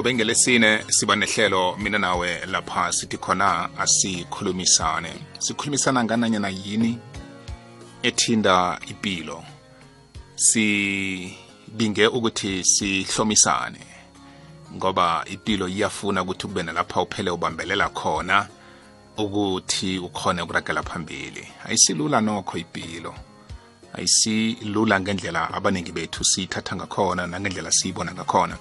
qobe ngelesine siba nehlelo mina nawe lapha sithi khona asikhulumisane. Sikhulumisana ngananyana yini ethinda impilo sibinge ukuthi sihlomisane ngoba impilo iyafuna ukuthi kube nalapha uphele ubambelela khona ukuthi ukhone ukuragela phambili. Ayisilula nokho impilo ayisilula ngendlela abaningi bethu siyithatha ngakhona nangendlela siyibona ngakhona.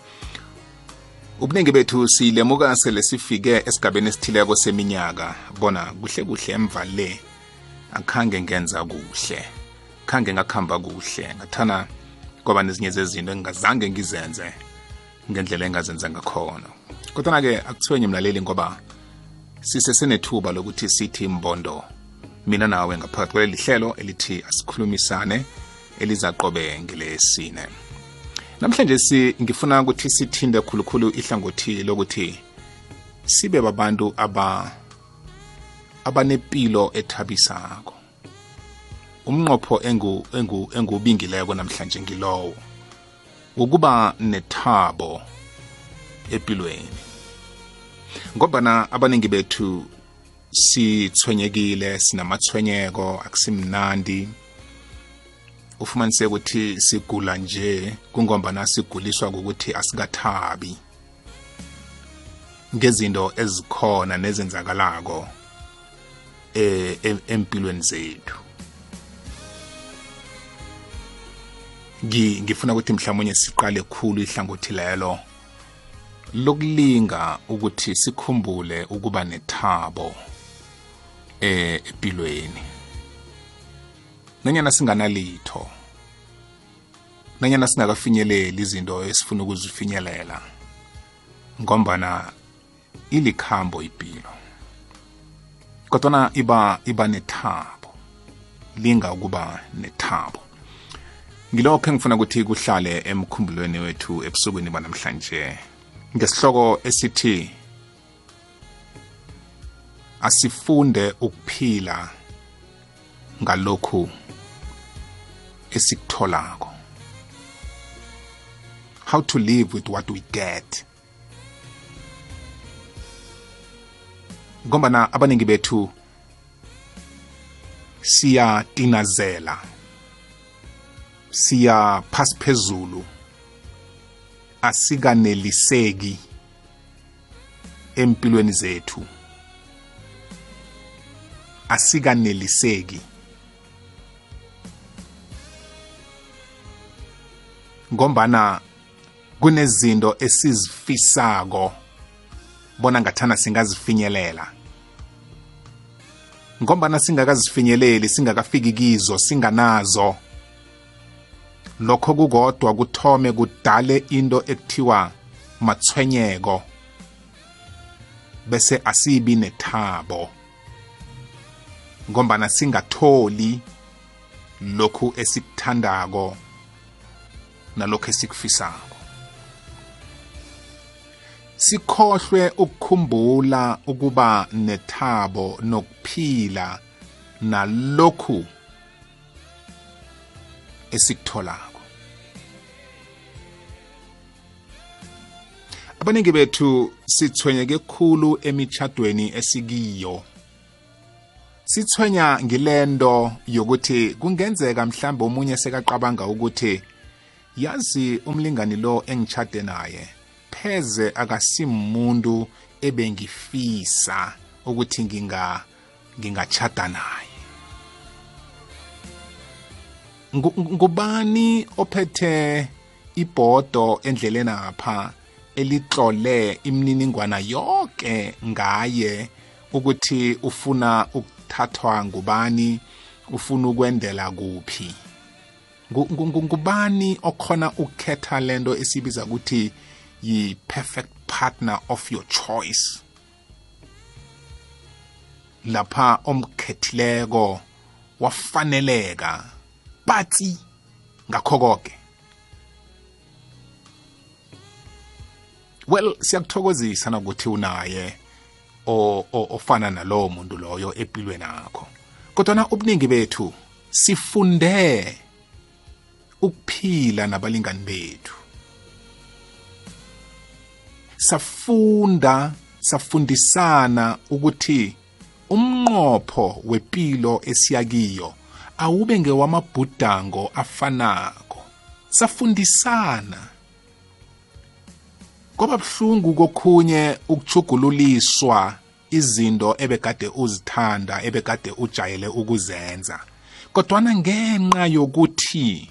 Ubuningi bethu silemuka sele sifike esigabeni esithileko seminyaka. Bona kuhle kuhle emva le. Akhange ngenza kuhle. Khange ngakhamba kuhle. Ngathana kwaba nezinye zezinto engingazange ngizenze ngendlela engazenza ngakhona. Kodwa-ke akuthiwenye mlaleli ngoba sisesenethuba lokuthi sithi imbondo mina nawe ngaphakathi kwaleli hlelo elithi asikhulumisane elizaqobe ngelesine namhlanje si ngifuna ukuthi sithinde khulukhulu ihlangothi lokuthi sibe babantu aba abanempilo ethabisako. Umnqopho engu engu engubingileko namhlanje ngilowo ukuba nethabo empilweni ngobana abaningi bethu sithwenyekile sinamathwenyeko akusimnandi. Ufumanise ukuthi sigula nje kungombana siguliswa ukuthi asikathabi. Ngezinto ezikhona nezenzakalako eh empilweni zethu. Ngifuna ukuthi mhlawumnye siqale khulu ihlangothi lelo lokulinga ukuthi sikhumbule ukuba nethabo eh empilweni. Nanyana singanalitho nanyana singakafinyeleli izinto esifuna ukuzifinyelela ngombana ilikhambo impilo kodwana iba iba nethabo linga ukuba nethabo. Ngilokho engifuna ukuthi kuhlale emkhumbulweni wethu ebusukwini banamhlanje. Ngesihloko esithi asifunde ukuphila ngalokhu esikutholako. How to live with what we get. Ngombana abaningi bethu siyatinazela siya phasi phezulu asikaneliseki empilweni zethu asikaneliseki. Ngombana kunezinto esizifisako bona ngathana singazifinyelela. Ngombana singakazifinyeleli singakafiki kizo singanazo. Lokho kukodwa kuthome kudale into ekuthiwa mathwenyeko bese asibi nethabo. Ngombana singatholi lokhu esikuthandako nalokho esikufisako sikhohlwe ukukhumbula ukuba nethabo nokuphila nalokhu esikutholako. Abaningi bethu sithwenyeke khulu emithadweni esikiyo. Sithwenya ngilendo yokuthi kungenzeka mhlawumbe omunye sekaqabanga ukuthi yazi umlingani lo engitshade naye pheze akasimuntu ebengifisa ukuthi nginga ngingachata naye. Ngubani ophethe ibhodo endleleni apha elitlole imininingwana yonke ngaye ukuthi ufuna ukuthathwa ngubani ufuna ukwendela kuphi? Ngubani okhona ukukhetha lento esibiza ukuthi yi-perfect partner of your choice? Lapha omkhethileko wafaneleka patsi ngakho konke well siyakuthokozisa nokuthi unaye ofana nalowo muntu loyo empilweni akho kodwana ubuningi bethu sifunde ukuphila nabalingani bethu. Safunda safundisana ukuthi umnqopho wepilo esiyakiyo awube ngewamabhudango afanako. Safundisana. Kwaba buhlungu kokhunye ukuchugululiswa izinto ebekade uzithanda ebekade ujayele ukuzenza. Kodwana ngenxa yokuthi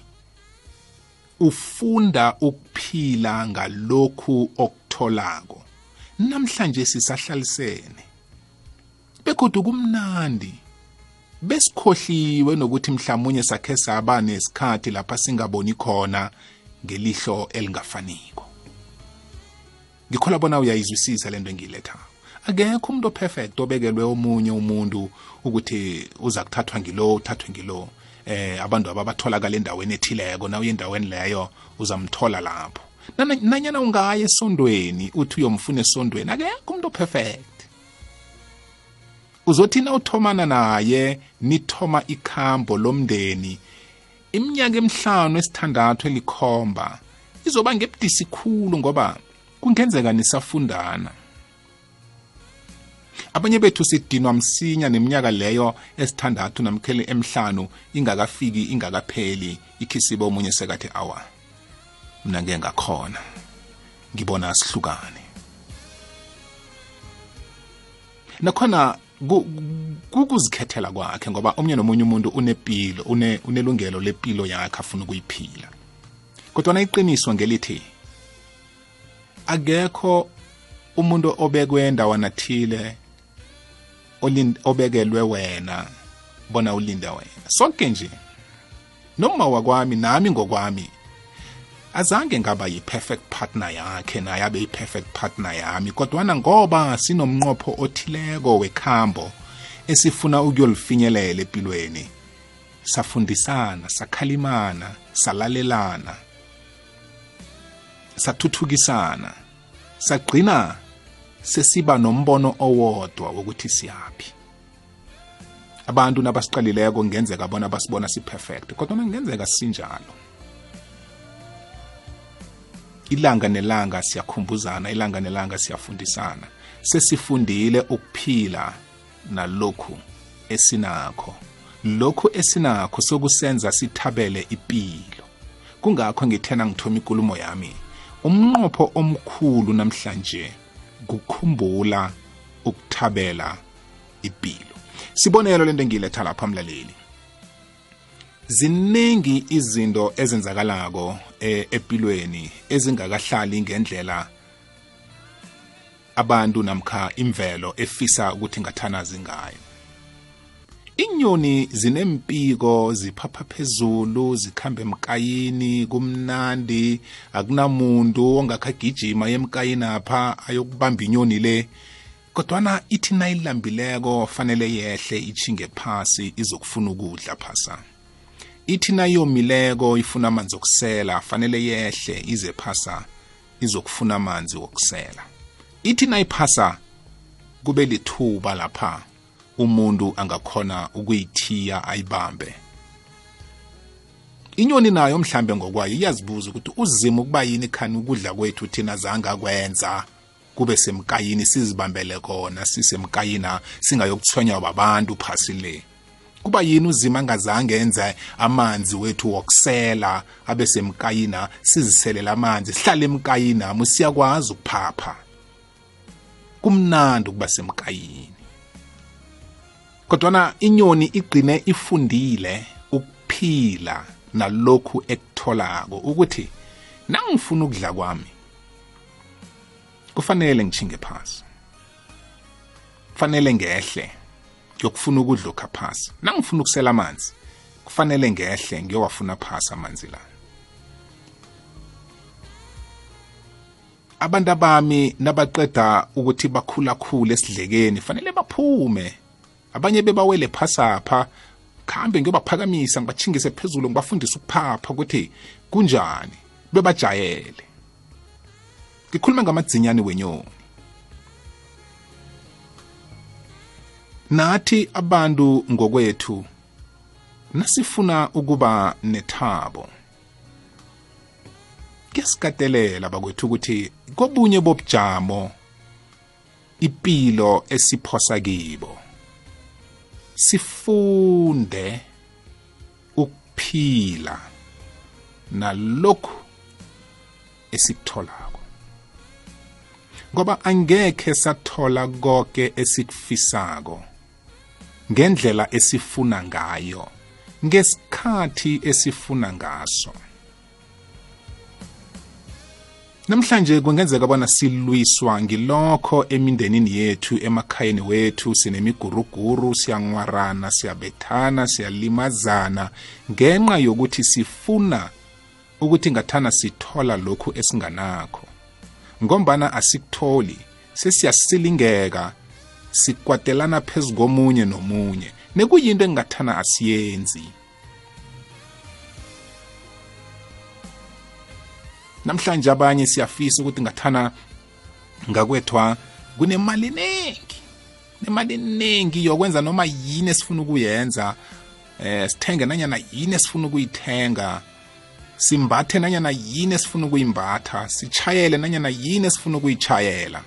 ufunda ukuphila ngalokhu okutholako. Namhlanje sisahlalisene. Begodwa kumnandi besikhohliwe nokuthi mhlawumunye sakhe saba nesikhathi lapha singaboni khona ngelihlo elingafaniko. Ngikhola bona uyayizwisisa lento engiyilethayo akekho umuntu operfect obekelwe omunye umuntu ukuthi uza kuthathwa ngilo uthathwe ngilo. Eh abantu ababatholakala endaweni ethileko na uye endaweni leyo uzamthola lapho. Nanyana ungaya esondweni uthi uyomfuna esondweni akekho umuntu operfect. Uzothi na uthomana naye nithoma ikhambo lomndeni iminyaka emihlanu esithandathu elikhomba izoba ngebudisi khulu ngoba kungenzeka nisafundana. Abanye bethu sidinwa msinya neminyaka leyo esithandathu namkhele emhlanu ingakafiki ingakapheli. Ikhisibe omunye sekathi awa mina ngeke ngakhona. Ngibona sihlukane nakhona kukuzikhethela kwakhe ngoba omnye nomunye umuntu unepilo une, unelungelo lepilo yakhe afuna ukuyiphila. Kodwa iqiniso ngelithi akekho umuntu obekwe endawana thile obekelwe wena. Bona ulinde wena. Sonke nje noma wakwami nami ngokwami azange ngaba yi-perfect partner yakhe naye abe yi-perfect partner yami. Kodwana ngoba sinomnqopho othileko wekhambo esifuna ukuyolifinyelela empilweni safundisana sakhalimana salalelana sathuthukisana sagcina sesiba nombono owodwa wokuthi siyaphi. Abantu nabasiqalileko ngenzeka bona basibona si-perfect kodwa ngenzeka sinjalo ilanga nelanga siyakhumbuzana ilanga nelanga siyafundisana. Sesifundile ukuphila nalokhu esinakho. Lokhu esinakho sokusenza sithabele impilo kungakho ngithena ngithoma ikulumo yami umnqopho omkhulu namhlanje kukhumbula ukuthabela impilo. Sibonelo lento engiyiletha lapha mlaleli. Ziningi izinto ezenzakalako e, empilweni ezingakahlali ngendlela abantu namkha imvelo efisa ukuthi ngathanazi ngayo. Inyoni zinempiko ziphapha phezulu zikhamba emkayini kumnandi akunamuntu ongakhagijima yemkayini apha ayokubamba inyoni le. Kodwana ithi nayilambileko fanele yehle ichinge phasi izokufuna ukudla phasa. Ithi nayomileko ifuna amanzi okusela fanele yehle ize phasa izokufuna amanzi wokusela. Ithi nayiphasa kube lithuba lapha. Umuntu angakhona ukuyithiya ayibambe. Inyoni nayo mhlambe ngokwayo iyazibuza ukuthi uzima ukuba yini khani ukudla kwethu thina zange akwenza kube semkayini sizibambele khona sisemkayina singayokuthonywa babantu phasi le. Kuba yini uzima angazange enze amanzi wethu wokusela abe semkayina siziselela amanzi sihlale emkayina musiyakwazi ukuphapha. Kumnandi ukuba semkayini. Kodwana inyoni igcine ifundile ukuphila nalokhu ekutholako ukuthi nangifuna ukudla kwami kufanele ngichinge phasi kufanele ngehle ngiyokufuna ukudla okha phasi. Nangifuna ukusela amanzi kufanele ngehle ngiyowafuna phasi amanzi la. Abantu abami nabaqeda ukuthi bakhulakhule esidlekeni fanele baphume abanye bebawele phasapha. Khambe ngiyobaphakamisa ngibachingise phezulu ngibafundise ukuphapha ukuthi kunjani? Bebajayele. Ngikhuluma ngamadzinyani wenyoni. Nathi abantu ngokwethu nasifuna ukuba nethabo. Kuyasikatelela bakwethu ukuthi kobunye bobujamo impilo esiphosa kibo. Sifunde ukuphila nalokhu esikutholako. Ngoba angekhe sathola konke esikufisako ngendlela esifuna ngayo ngesikhathi esifuna ngaso. Namhlanje kungenzeka bona silwiswa ngilokho emindenini yethu emakhayeni wethu. Sinemiguruguru siyanqwarana siyabethana siyalimazana. Ngenxa yokuthi sifuna ukuthi ngathana sithola lokhu esinganakho. Ngombana asikutholi sesiyasilingeka sikwatelana phezu komunye nomunye. Nekuyinto engingathana asiyenzi. Namhlanje abanye siyafisa ukuthi ngathana ngakwethwa kunemali eningi nemali eningi yokwenza noma yini esifuna ukuyenza eh sithenge nanyana yini esifuna ukuyithenga simbathe nanyana yini esifuna ukuyimbatha sichayele nanyana yini esifuna ukuyichayela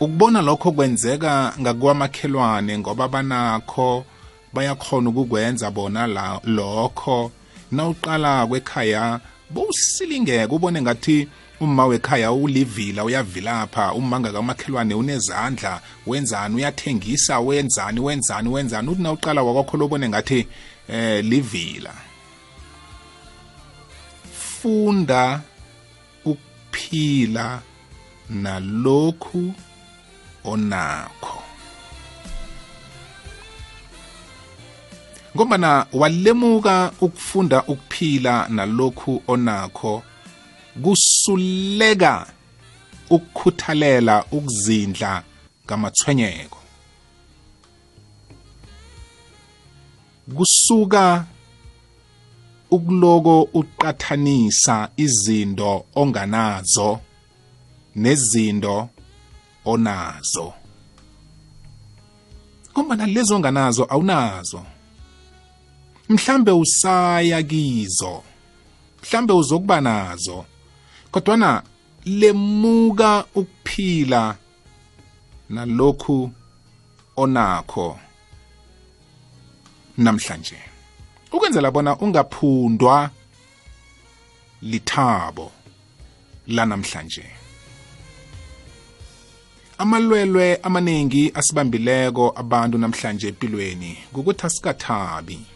ukubona lokho kwenzeka ngakwamakhelwane ngoba banakho bayakhona ukukwenza bona la lokho. Nawuqala kwekhaya bowusilingeka ubone ngathi uma wekhaya ulivila uyavilapha uma ngakamakhelwane unezandla. Wenzani? Uyathengisa? Wenzani? Wenzani? Wenzani? Uthi nawuqala wakwakho lobone ngathi eh livila. Funda ukuphila nalokhu onakho. Ngombana walemuka ukufunda ukuphila nalokhu onakho kusuleka ukukhuthalela ukuzindla ngamathwenyeko kusuka ukuloko uqathanisa izinto onganazo nezinto onazo. Ngoba lezo onganazo awunazo. Mhlambe usaya kizo mhlambe uzokuba nazo kodwana lemuka ukuphila nalokhu onakho namhlanje. Ukwenzela bona ungaphundwa lithabo lanamhlanje. Amalwelwe amaningi asibambileko abantu namhlanje empilweni kukuthi asikathabi.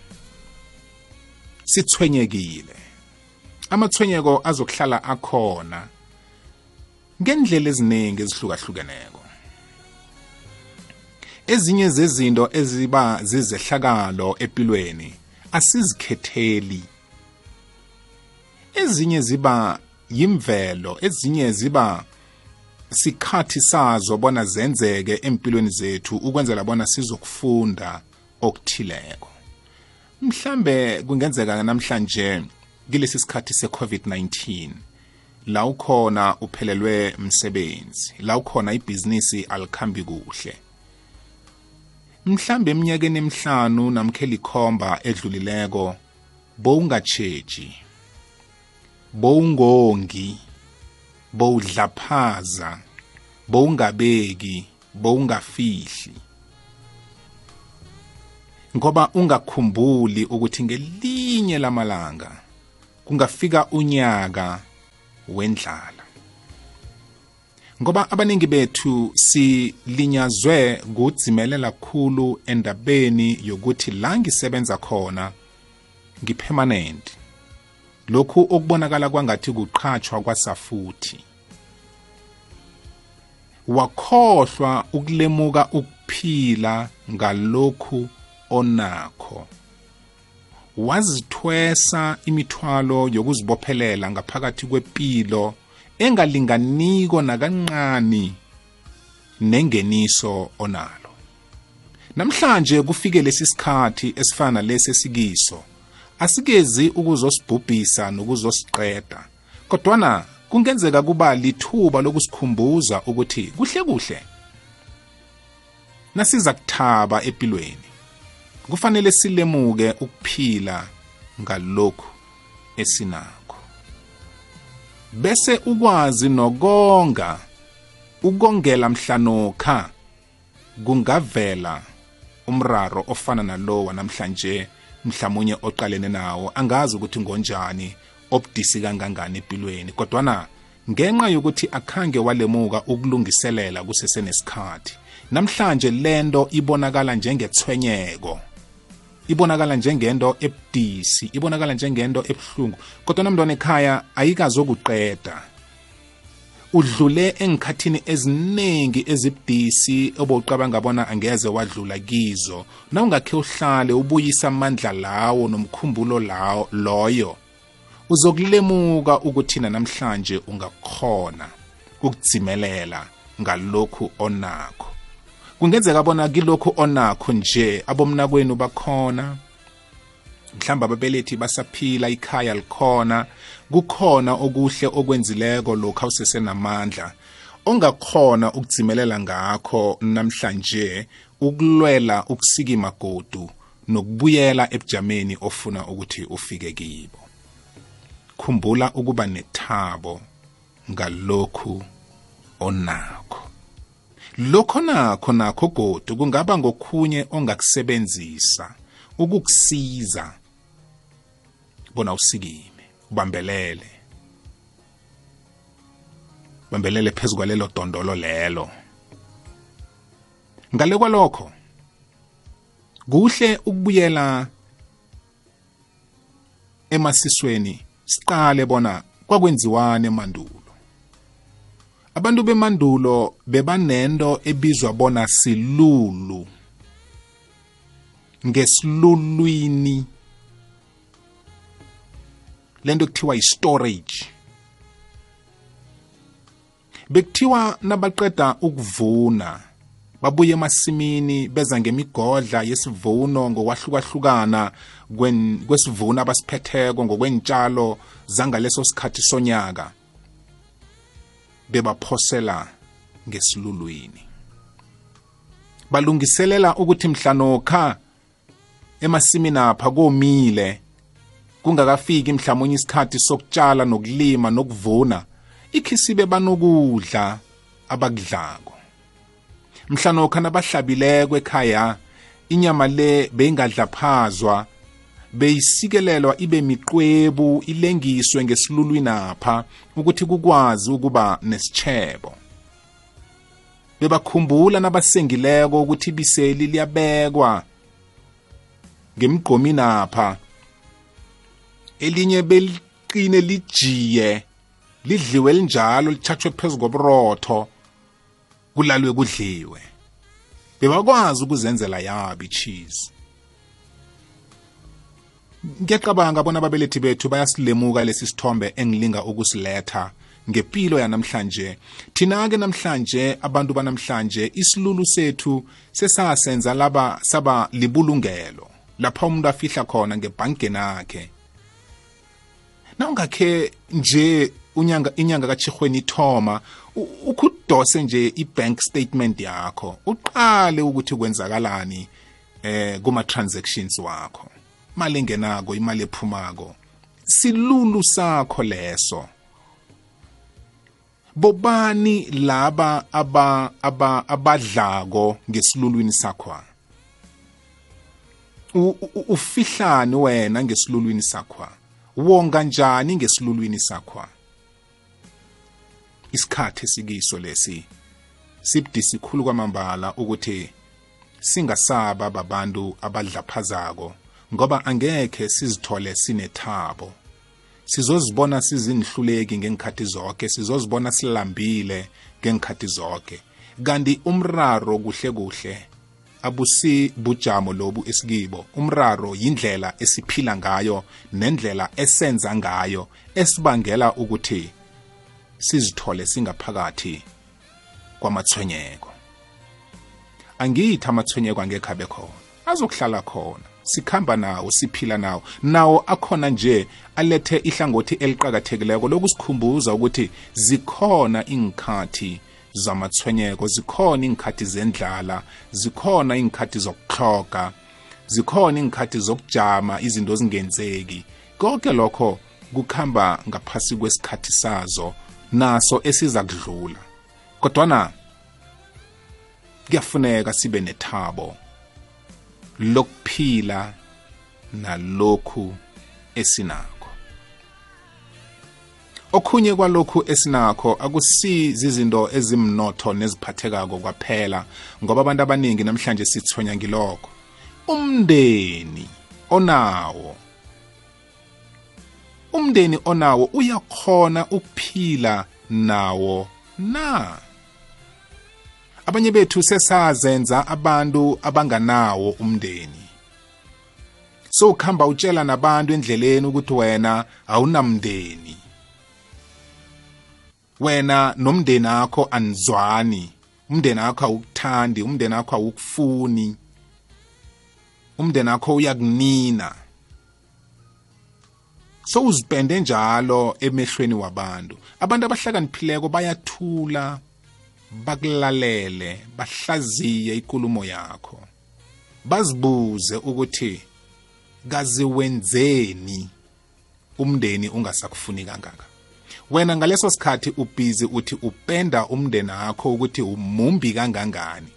Sithwenyekile amathwenyeko azokuhlala akhona ngendlela eziningi ezihlukahlukeneko. Ezinye zezinto eziba zizehlakalo empilweni asizikhetheli. Ezinye ziba yimvelo ezinye ziba sikhathi sazo bona zenzeke empilweni zethu ukwenzela bona sizokufunda okuthileko. Mhlambe kungenzeka namhlanje kilesi sikhathi se-covid-19 la ukhona uphelelwe msebenzi la ukhona ibhizinisi alikhambi kuhle. Mhlambe eminyakeni emihlanu namkhe likhomba edlulileko bowungatsheji bowungongi bowudlaphaza bowungabeki bowungafihli. Ngoba ungakhumbuli ukuthi ngelinye lamalanga kungafika unyaka wendlala. Ngoba abaningi bethu silinyazwe kudzimelela kakhulu endabeni yokuthi la ngisebenza khona ngipermanent. Lokhu okubonakala kwangathi kuqhatshwa kwasafuthi. Wakhohlwa ukulemuka ukuphila ngalokhu onakho. Wazithwesa imithwalo yokuzibophelela ngaphakathi kwempilo engalinganiko nakancane nengeniso onalo. Namhlanje kufike lesi sikhathi esifana lesi esikiso. Asikezi ukuzosibhubhisa nokuzosiqeda kodwana kungenzeka kuba lithuba lokusikhumbuza ukuthi kuhle kuhle. Nasiza kuthaba empilweni kufanele silemuke ukuphila ngalokhu esinakho. Bese ukwazi nokonga ukongela mhlanokha kungavela umraro ofana nalowa namhlanje mhlawumunye oqalene nawo angazi ukuthi ngonjani obudisi kangangani empilweni. Kodwana ngenxa yokuthi akhange walemuka ukulungiselela kusesenesikhathi namhlanje lento ibonakala njengethwenyeko. Ibonakala njengento ebudisi ibonakala njengento ebuhlungu. Kodwa namntwana ekhaya ayikazokuqeda. Udlule engikhathini eziningi ezibudisi obowucabanga bona angeze wadlula kizo. Na ungakhe uhlale ubuyisa amandla lawo nomkhumbulo lawo loyo uzokulemuka ukuthi namhlanje ungakhona ukudzimelela ngalokhu onakho. Kungenzeka bona kilokhu onakho nje abomnakwenu bakhona. Mhlawumbe ababelethi basaphila ikhaya likhona. Kukhona okuhle okwenzileko lokhu awusesenamandla ongakhona ukudzimelela ngakho namhlanje ukulwela ukusikima godu nokubuyela ebujameni ofuna ukuthi ufike kibo. Khumbula ukuba nethabo ngalokhu onakho. Lokho nakho nakho godu kungaba ngokhunye ongakusebenzisa ukukusiza. Bona usikime ubambelele. Bambelele phezu kwalelo dondolo lelo. Ngale kwalokho kuhle ukubuyela emasisweni siqale bona kwakwenziwane emandulo? Abantu bemandulo bebanento ebizwa bona silulu. Ngesilulwini. Lento kuthiwa yi-storage. Bekuthiwa nabaqeda ukuvuna babuye emasimini beza ngemigodla yesivuno ngokwahlukahlukana kwesivuno abasiphetheko ngokwentshalo zangaleso sikhathi sonyaka. Bebaphosela ngesilulwini. Balungiselela ukuthi mhlanokha emasimini apha komile kungakafiki mhlawumnye isikhathi sokutshala nokulima nokuvuna ikhisibe banokudla abakudlako. Mhlanokha nabahlabileko ekhaya inyama le beyingadlaphazwa beyisikelelwa ibe miqwebu ilengiswe ngesilulwini apha ukuthi kukwazi ukuba nesitshebo. Bebakhumbula nabasengileko ukuthi ibiseli liyabekwa ngemgqomini apha. Elinye beliqine lijiye lidliwe linjalo lithathwe phezu koburotho kulalwe kudliwe. Bebakwazi ukuzenzela yabo icheese ngiyacabanga bona ababelethi bethu bayasilemuka lesi sithombe engilinga ukusiletha ngempilo yanamhlanje. Thina-ke namhlanje abantu banamhlanje isilulu sethu sesasenza laba saba libulungelo. Lapha umuntu afihla khona ngebhankeni akhe. Nawungakhe nje unyanga inyanga kachihweni ithoma ukudose nje i-bank statement yakho uqale ukuthi kwenzakalani eh kuma transactions wakho? Imali engenako imali ephumako. Silulu sakho leso. Bobani laba aba aba abadlako ngesilulwini sakho? Ufihlani wena ngesilulwini sakho? Wonga njani ngesilulwini sakho? Isikhathi esikiso lesi sibudisi sikhulu kwamambala ukuthi singasaba babantu abadlaphazako. Ngoba angekhe sizithole sinethabo. Sizozibona sizinhluleki ngengikhathi zonke sizozibona silambile ngengikhathi zonke kanti umraro kuhle kuhle abusi bujamo lobu esikibo. Umraro yindlela esiphila ngayo nendlela esenza ngayo esibangela ukuthi sizithole singaphakathi kwamathwenyeko angithi amathwenyeko angekho abe khona azokuhlala khona. Sikhamba nawo siphila nawo. Nawo akhona nje alethe ihlangothi eliqakathekileko lokusikhumbuza ukuthi zikhona ingikhathi zamathwenyeko zikhona ingikhathi zendlala zikhona ingikhathi zokuhloga zikhona ingikhathi zokujama izinto zingenzeki konke lokho kukhamba ngaphasi kwesikhathi sazo naso esiza kudlula. Kodwana kuyafuneka sibe nethabo. Lokuphila nalokhu esinakho. Okhunye kwalokhu esinakho akusizi izinto ezimnotho neziphathekako kwaphela ngoba abantu abaningi namhlanje sithonya ngilokho. Umndeni onawo umndeni onawo uyakhona ukuphila nawo na? Abanye bethu sesazenza abantu abanganawo umndeni. So ukuhamba utshela nabantu endleleni ukuthi wena awunamndeni. Wena nomndeni akho anizwani. Umndeni akho awukuthandi umndeni akho awukufuni. Umndeni akho uyakunina. So uzipende njalo emehlweni wabantu. Abantu abahlakaniphileko bayathula. Bakulalele bahlaziye ikulumo yakho. Bazibuze ukuthi kaziwenzeni umndeni ungasakufuni kangaka? Wena ngaleso sikhathi ubhizi uthi upenda umndeni wakho ukuthi umumbi kangangani?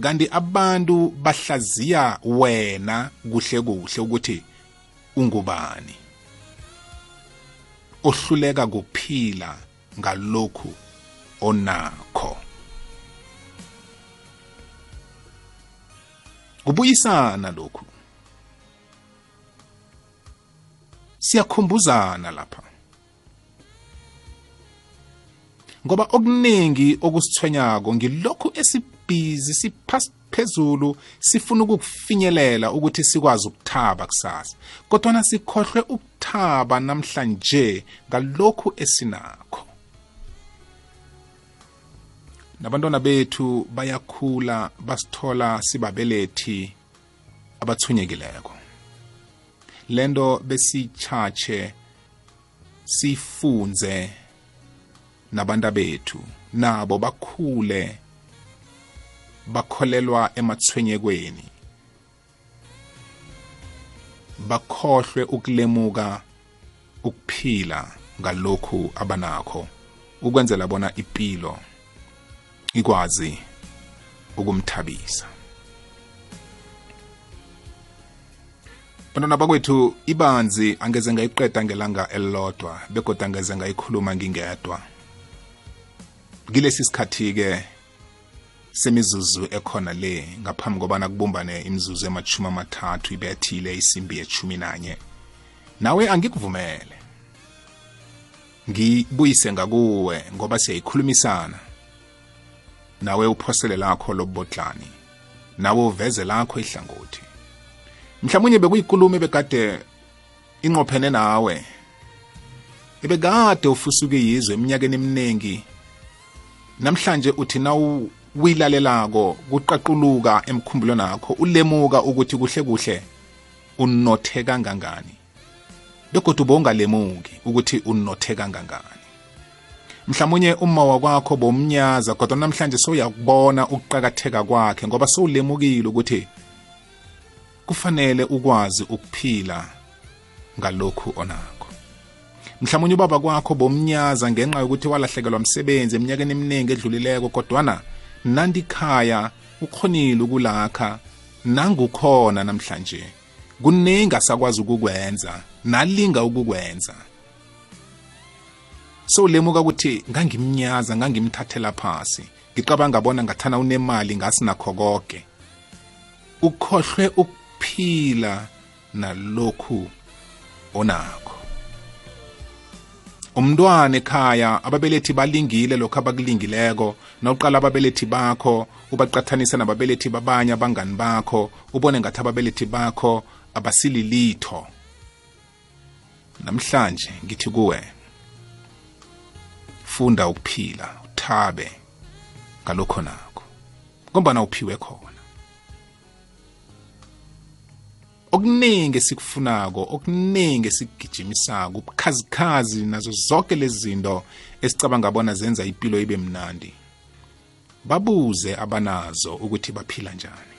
Kanti abantu bahlaziya wena kuhle kuhle ukuthi ungubani? Ohluleka kuphila ngalokhu onakho. Kubuyisana lokhu. Siyakhumbuzana lapha. Ngoba okuningi okusithwenyako ngilokhu esibhizi siphezulu sifuna ukukufinyelela ukuthi sikwazi ukuthaba kusasa. Kodwana sikhohlwe ukuthaba namhlanje ngalokhu esinakho. Nabantwana bethu bayakhula basithola sibabelethi abathunyekileko. Lento besichache sifunze nabantu bethu nabo bakhule bakholelwa emathwenyekweni bakhohlwe ukulemuka ukuphila ngalokhu abanakho. Ukwenzela bona impilo ikwazi ukumthabisa. Bantwana bakwethu ibanzi angeze ngayiqeda ngelanga elilodwa begodwa angeze ngayikhuluma ngingedwa. Kilesi sikhathi-ke semizuzu ekhona le ngaphambi kobana kubumbane imizuzu emachumi amathathu ibethile isimbi yechumi nanye. Nawe angikuvumele. Ngibuyise ngakuwe ngoba siyayikhulumisana. Nawe uphosele lakho lobodlani nawe uveze lakho ihlangothi. Mhlawumnye bekuyikulumo ebekade inqophene nawe ebekade ufusuke yizwe eminyakeni eminingi. Namhlanje uthi nawu uyilalelako kuqaquluka emkhumbulweni nakho ulemuka ukuthi kuhle kuhle unothe kangangani begodwa ubongalemuki ukuthi unothe kangangani. Mhlawumunye uma wakwakho bomnyaza kodwa namhlanje sowuyakubona ukuqakatheka kwakhe ngoba sowulemukile ukuthi kufanele ukwazi ukuphila ngalokhu onakho. Mhlawumunye ubaba kwakho bomnyaza ngenxa yokuthi walahlekelwa umsebenzi eminyakeni eminingi edlulileko kodwana nandikhaya ukhonile ukulakha nangukhona namhlanje. Kuningi asakwazi ukukwenza nalinga ukukwenza. So lemuka ukuthi ngangimnyaza ngangimthathela phasi. Ngicabanga bona ngathana unemali ngasinakho konke ukhohlwe ukuphila nalokhu onakho. Umntwana ekhaya ababelethi balingile lokho abakulingileko. Nawuqala ababelethi bakho ubaqathanisa nababelethi babanye abangani bakho ubone ngathi ababelethi bakho abasililitho. Namhlanje ngithi kuwe. Funda ukuphila uthabe ngalokho nakho ngombana uphiwe khona. Okuningi esikufunako okuningi esikugijimisako ubukhazikhazi nazo zonke lezi zinto esicabanga bona zenza impilo ibe mnandi babuze abanazo ukuthi baphila njani.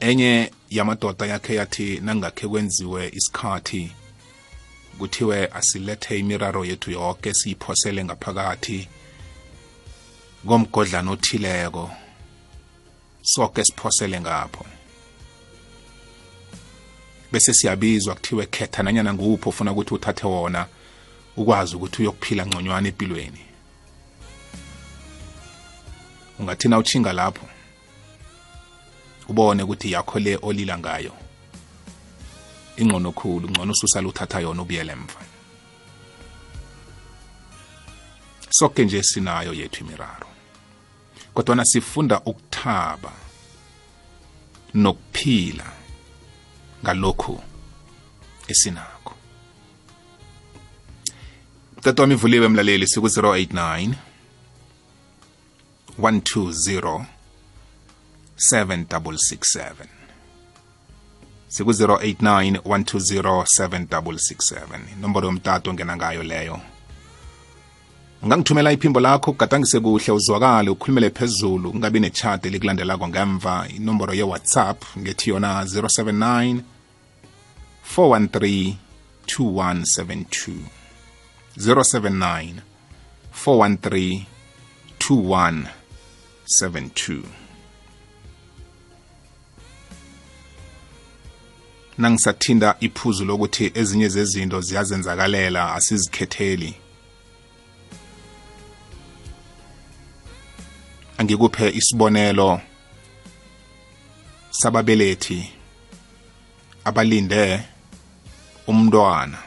Enye yamadoda yakhe yathi nangakhe kwenziwe isikhathi kuthiwe asilethe imiraro yethu yonke siyiphosele ngaphakathi komgodlana othileko. Sonke siphosele ngapho. Bese siyabizwa kuthiwe khetha nanyana nguphi ofuna ukuthi uthathe wona ukwazi ukuthi uyokuphila ngconywana empilweni. Ungathina uchinga lapho ubone ukuthi yakho le olila ngayo. Ingcono khulu ngcono ususala uthatha yona ubuyele emva. Sonke nje sinayo yethu imiraro. Kodwa sifunda ukuthaba nokuphila ngalokhu esinakho. Tata wami ivuliwe mlaleli siku 089 120 7667 siku 089 120 7667 inombolo yomtato ongena ngayo leyo. Ungangithumela iphimbo lakho ugadangise kuhle uzwakale ukhulumele phezulu kungabi nechat elikulandelako ngemva. Inomboro ye-whatsapp ngethi yona 079 413 2172 079 413 2172 nangisathinda iphuzu lokuthi ezinye zezinto ziyazenzakalela asizikhetheli. Angikuphe isibonelo sababelethi abalinde umntwana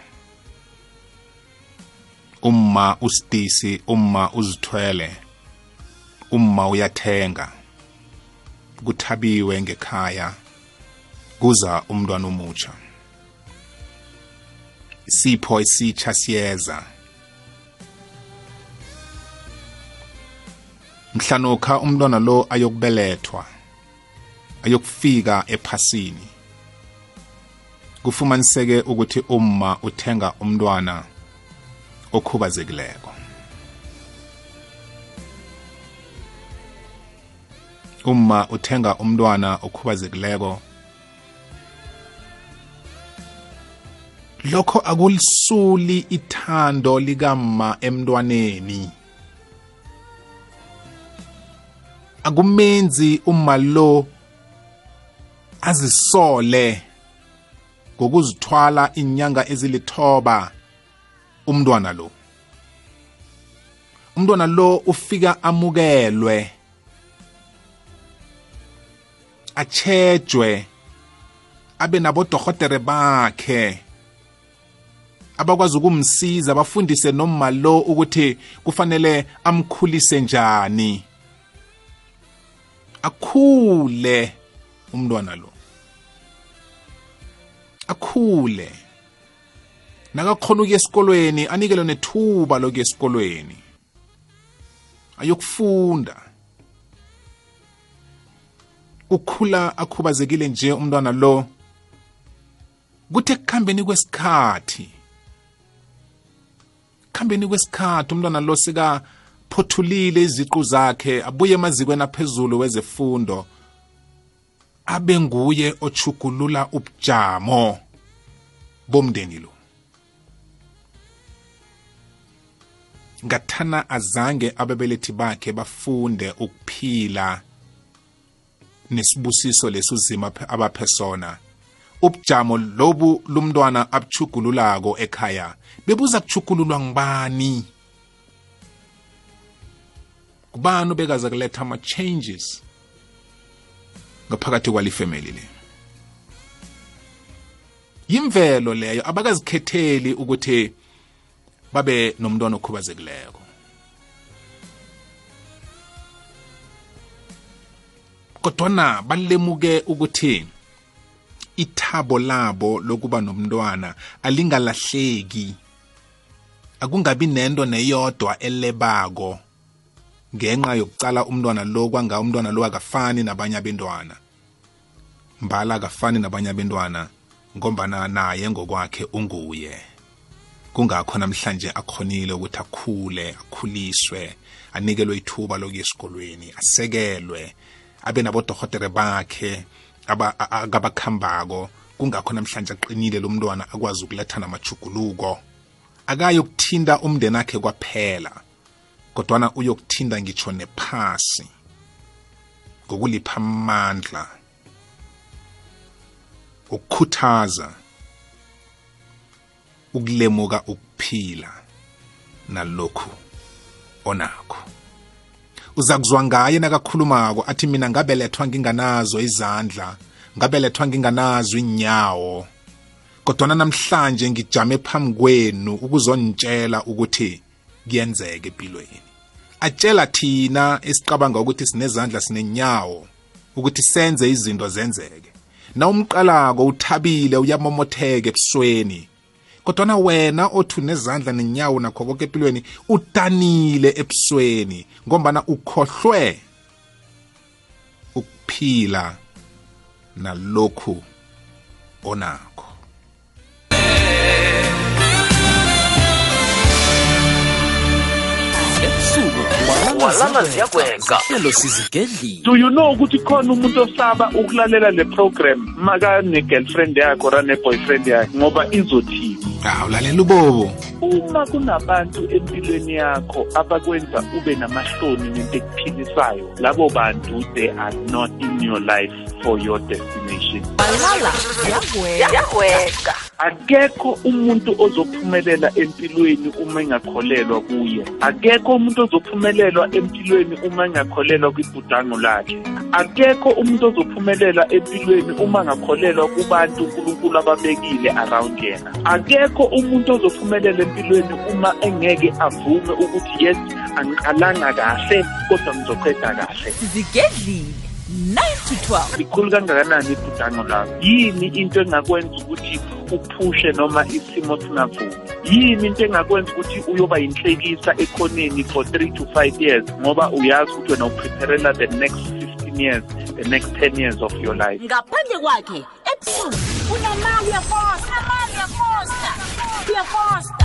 umma usidisi umma uzithwele umma uyathenga kuthabiwe ngekhaya. Kuza umntwana omutsha. Isipho esitsha siyeza. Mhlanokha umntwana lo ayokubelethwa ayokufika ephasini kufumaniseke ukuthi umma uthenga umntwana okhubazekileko. Umma uthenga umntwana okhubazekileko lokho akulisuli ithando likamma emntwaneni. Akumenzi uma lo azisole ngokuzithwala inyanga ezilithoba umntwana lo. Umntwana lo ufika amukelwe achejwe abe nabodohotere bakhe. Abakwazi ukumsiza bafundise noma lo ukuthi kufanele amkhulise njani. Akhule umntwana lo. Akhule. Nakakhona ukuya esikolweni anikelwe nethuba lokuya esikolweni. Ayokufunda. Ukhula akhubazekile nje umntwana lo. Kuthi ekukhambeni kwesikhathi kuhambeni kwesikhathi umntwana lo sika aphothulile iziqu zakhe abuye emazikweni aphezulu wezefundo abe nguye ochugulula ubujamo bomndeni lo. Ngathana azange ababelethi bakhe bafunde ukuphila nesibusiso lesuzima abaphe sona. Ubujamo lobu lumntwana abuchugululako ekhaya bebuza kuchugululwa ngibani kubani obekaza kuletha ama-changes ngaphakathi kwalifamily le? Yimvelo leyo abakazikhetheli ukuthi babe nomntwana okhubazekileko. Kodwana balemuke ukuthi ithabo labo lokuba nomntwana alingalahleki akungabi nento neyodwa elebako ngenxa yokucala umntwana lo kwanga umntwana lo akafani nabanye abentwana. Mbala akafani nabanye abentwana ngombana naye ngokwakhe unguye. Kungakho namhlanje akhonile ukuthi akhule akhuliswe anikelwe ithuba lokuya esikolweni asekelwe abe nabodohotere bakhe akabakhambako. Kungakho namhlanje aqinile lo mntwana akwazi ukuletha namajuguluko akayokuthinta umndeni akhe kwaphela kodwana uyokuthinta ngitsho nephasi ngokulipha amandla ukukhuthaza ukulemuka ukuphila nalokhu onakho. Uza kuzwa ngaye nakakhulumako athi mina ngabelethwa nginganazo izandla ngabelethwa nginganazo inyawo kodwana namhlanje ngijame phambi kwenu ukuzontshela ukuthi kuyenzeka empilweni. Atshela thina esicabanga ukuthi sinezandla sinenyawo ukuthi senze izinto zenzeke. Na umqalako uthabile uyamomotheka ebusweni. Kodwana wena othi unezandla nenyawo nakho konke empilweni udanile ebusweni ngombana ukhohlwe ukuphila nalokhu onakho. Walala ziyagwenga hlelo sizigedlile. Do you know ukuthi khona umuntu osaba ukulalela le program? Makane-girlfriend yakhe or ane-boyfriend yakhe ngoba izothiwa hawu lalela ubobo. uma kunabantu empilweni yakho abakwenza ube namahloni nento ekuphilisayo labo bantu they are not in your life for your destination. Walala ziyagwenga akekho umuntu ozophumelela empilweni uma engakholelwa kuye. Akekho umuntu ozophumelela empilweni uma engakholelwa kwibhudango lakhe. Akekho umuntu ozophumelela empilweni uma angakholelwa kubantu unkulunkulu ababekile around yena. Akekho umuntu ozophumelela empilweni uma engeke avume ukuthi yes angiqalanga kahle kodwa ngizoqeda kahle. Sizigedlile. 9 to 12 likhulu kangakanani ibhudango lakho yini into engakwenza ukuthi uphushe noma isimo singavumi? Yini into engakwenza ukuthi uyoba yinhlekisa ekhoneni for 3 to 5 years ngoba uyazi ukuthi wena uprepharela the next 15 years the next 10 years of your life? Ngaphandle kwakhe ebusuku unemali yafosta mali yafosta yafosta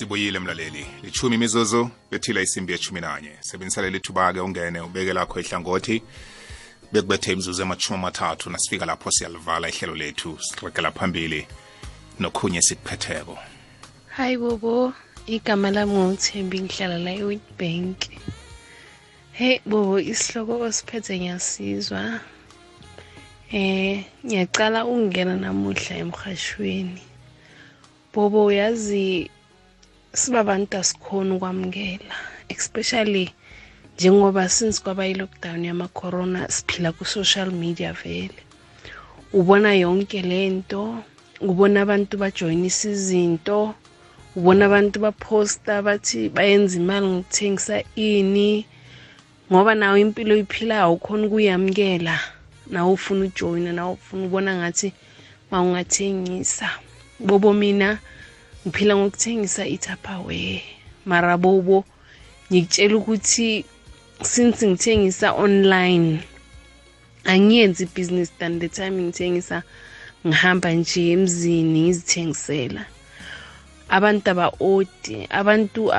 sibuyile mlaleli lichumi imizuzu bethile isimbi yechumi nanye sebenzisale lithuba-ke ungene ubeke lakho ihlangothi bekubethe imizuzu emachumi amathathu nasifika lapho siyalivala ihlelo lethu siregela phambili nokhunye sikuphetheko. Hayi bobo igama lami nguthembi ngihlala la e-witbank. Hey bobo isihloko osiphethe ngiyasizwa. Eh ngiyacala ukungena namuhla emhashweni bobo uyazi sibabantu asikhona ukwamukela especially njengoba since kwaba i-lockdown yama-corona siphila ku-social media vele. Ubona yonke lento ubona abantu bajoyinisa izinto ubona abantu baphosta bathi bayenza imali ngokuthengisa ini ngoba nawe impilo oyiphilayo awukhona ukuyamukela nawe ufuna ujoyina nawe ufuna ubona ngathi mawungathengisa. Bobo mina ngiphila ngokuthengisa itupperware. Mara bobo ngikutshela ukuthi since ngithengisa online angiyenzi ibhizinisi than the time ngithengisa ngihamba nje emzini ngizithengisela. Abantu aba-odi abantu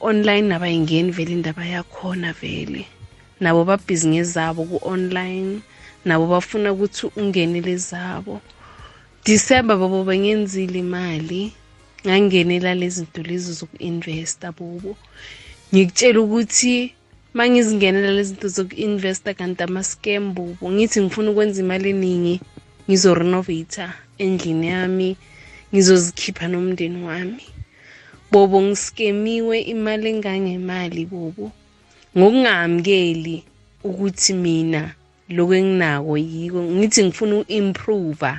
online abayingeni vele indaba yakhona vele. Nabo babhizinesi zabo ku-online nabo bafuna ukuthi ungenele zabo. Disemba babo bengenzile imali. Ngangenela lezi zinto lezi zoku-investa bobo. Ngikutshela ukuthi mangizingenela lezi zinto zoku-investa kanti ama-scam bobo ngithi ngifuna ukwenza imali eningi ngizorenovata endlini yami ngizozikhipha nomndeni wami. Bobo ngiskemiwe imali engangemali bobo. Ngokungamkeli ukuthi mina lokhu enginako yiko ngithi ngifuna u-improve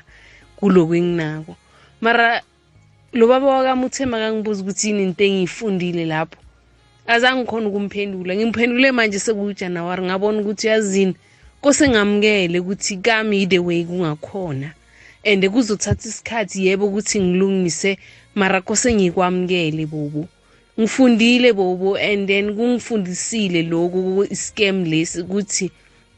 kulokhu enginako. Mara lo baba wakami uthema kangibuza ukuthi yini into engiyifundile lapho? Azange ngikhona ukumphendula. Ngimphendule manje sekujanuwari ngabona ukuthi yazini kose ngamukele ukuthi kami the way kungakhona. And kuzothatha isikhathi yebo ukuthi ngilungise mara kose ngikwamukele bobo. Ngifundile bobo and then kungifundisile lokhu iscam lesi ukuthi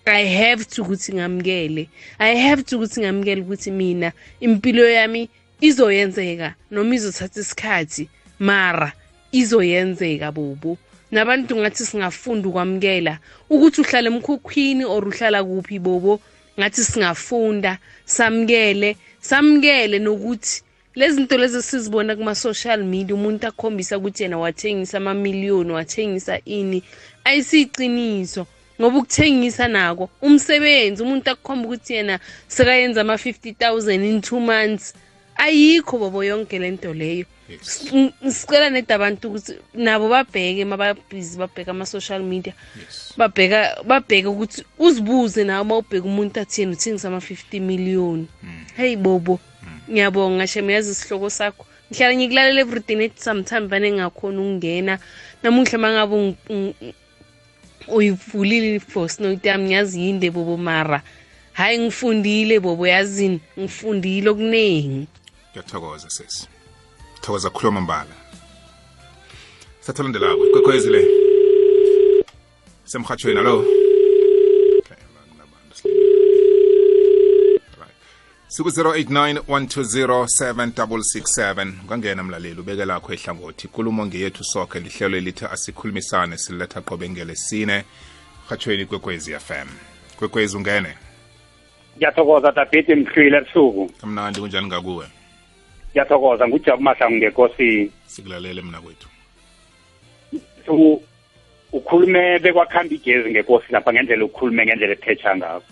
I have to ukuthi ngamukele. I have to ukuthi ngamukele ukuthi mina impilo yami izoyenzeka noma izothatha isikhathi mara izoyenzeka bobo. Nabantu ngathi singafunda ukwamukela ukuthi uhlala emkhukhwini or uhlala kuphi bobo. Ngathi singafunda samukele samukele nokuthi lezi zinto lezi sizibona kuma-social media umuntu akhombisa ukuthi yena wathengisa amamiliyoni wathengisa ini ayisiyiciniso ngoba ukuthengisa nako umsebenzi. Umuntu akukhomba ukuthi yena sekayenza ama-50 000 in two months. Ayikho bobo yonke le nto leyo sicela neda abantu ukuthi nabo babheke mababhizi babheke ama-social media. Babheka babheke ukuthi uzibuze nawe uma ubheke umuntu athi yena uthengisa ama-fifty million? Heyi bobo ngiyabonga ngashem yazi isihloko sakho. Ngihlala ngikulalela everyday nethi sometime vane ngingakhona ukungena. Namuhla uma ngabe uyivulile i-voice yami ngiyazi yinde bobo mara. Hhayi ngifundile bobo yazini ngifundile okuningi ngiyathokoza sesi thokoza khuluma mbala satholandelako ikwekhwezi le. Semhathweni alo Okay, akunabantu silindile. Right. siku 0891207667 ungangena mlaleli ubeke lakho ehlangothi ikulumo ngeyethu sokhe lihlelo elithi asikhulumisane siletha qobe ngelesine hathweni kwekwezi fm kwekwezi ungene. Ngiyathokoza dabhidi mhlwile ebusuku. Kamnandi kunjani ngakuwe? Ngiyathokoza ngujabu mahlangu ngekosini sikulalele mna kwethu. So ukhulume bekwakhamba igezi ngekosi lapha ngendlela ukhulume ngendlela ethetsha ngakho.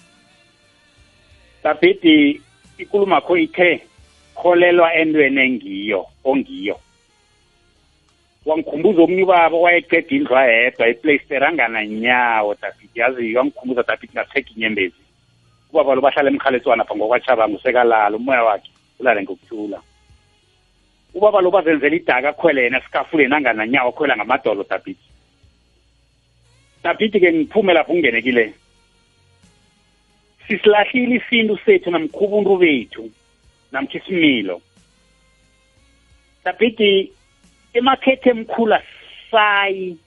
Dabhidi ikulumo akho ithe kholelwa entweni engiyo ongiyo. Wangikhumbuza omnye ubaba owayeqeda indlu ayedwa eplaysteri angananyawo dabhidi yazi wangikhumbuza dabhidi ngaseka inyembezi. Ubaba lo bahlala emkhaletswana pha ngokwachabanga usekalala umoya wakhe ulale ngokuthula ubaba lo bazenzela idaka akhwele yena esikafuleni angananyawo akhwela ngamadolo dabhidi dabhidi ke ngiphume lapho ungenekile sisilahlile isintu sethu namkhubuntu bethu namkha isimilo. Dabhidi emakhethe emkhulu sayi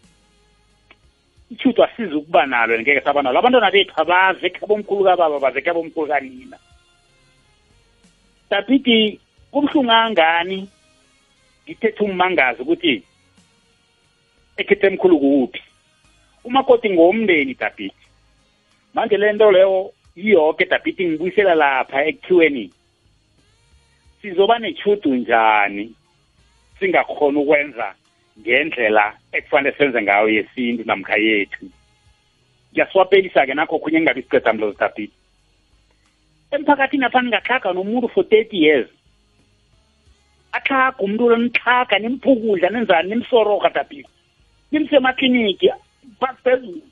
ithuto asizi ukuba nalo ngeke saba nalo. Abantwana bethu abaze ekhabomkhulu kababa baze ekhabomkhulu kanina. Dabhidi kubuhlungu kangani ngithethe ummangazi ukuthi ekhethe emkhulu kuphi umakoti ngomndeni dabhidi. Manje le nto leyo yiyoke dabhidi ngibuyisela lapha ekuthiweni sizoba nechudu njani singakhona ukwenza ngendlela ekufanele senze ngayo yesintu namkha yethu? Ngiyasiwapelisa-ke nakho khunye ngingabi siceda mlozi dabhidi. Emphakathini apha ningatlhaga nomuntu for thirty years. Atlhaga umuntu lo nitlhaga nimphukudla nenzani nimsoroga dabhidi nimsemakliniki phezulu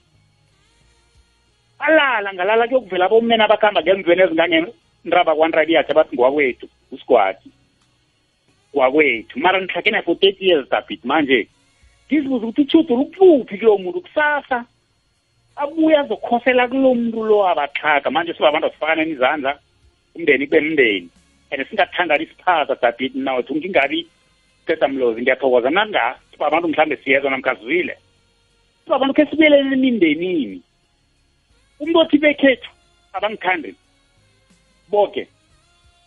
alala ngalala kuyokuvela abomena abakuhamba ngemveni ezingangenraba kwanrabiyathe abathi ngwakwethu usigwadi kwakwethu mara nihlakene for thirty years dabhidi manje. Ngizibuza ukuthi utshudu lukuphi kulowo muntu? Kusasa. Abuye azokhosela kulo muntu lo abaxhaga manje sibabantu asifaneni izandla umndeni kube mndeni and singathangani isiphaza dabhidi nawethu ngingabi ceda mlozi ngiyathokoza. Nanga sibabantu mhlawumbe siyezwa namkha sizwile. Sibabantu khe sibuyelele emindenini. Umuntu othi bekhethu abangithandi. Boke.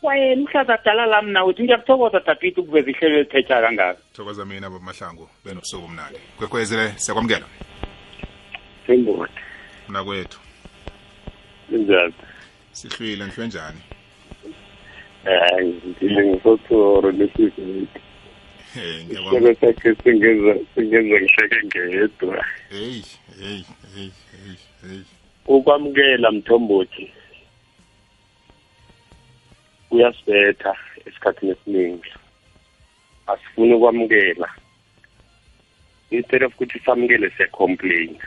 Kwayena uhlaza dala lami nawethu ngiyakuthokoza dabhidi ukuveza ihlelo elithetha kangaka. Thokoza mina babamahlangu benobusuku mnandi kwekwezile siyakwamukela. Sengibona. mna kwethu Kunjani? sihlwile ngihlwe njani? Hayi, lesizwe. Eh, ngiyabonga. Ihlelo sakhe singenza singenza ngihleke ngedwa. hey hey hey hey hey Ukwamukela mthombothi. Uyasibetha esikhathini esiningi. Asifuni ukwamukela. Instead of ukuthi samukele siyacomplain.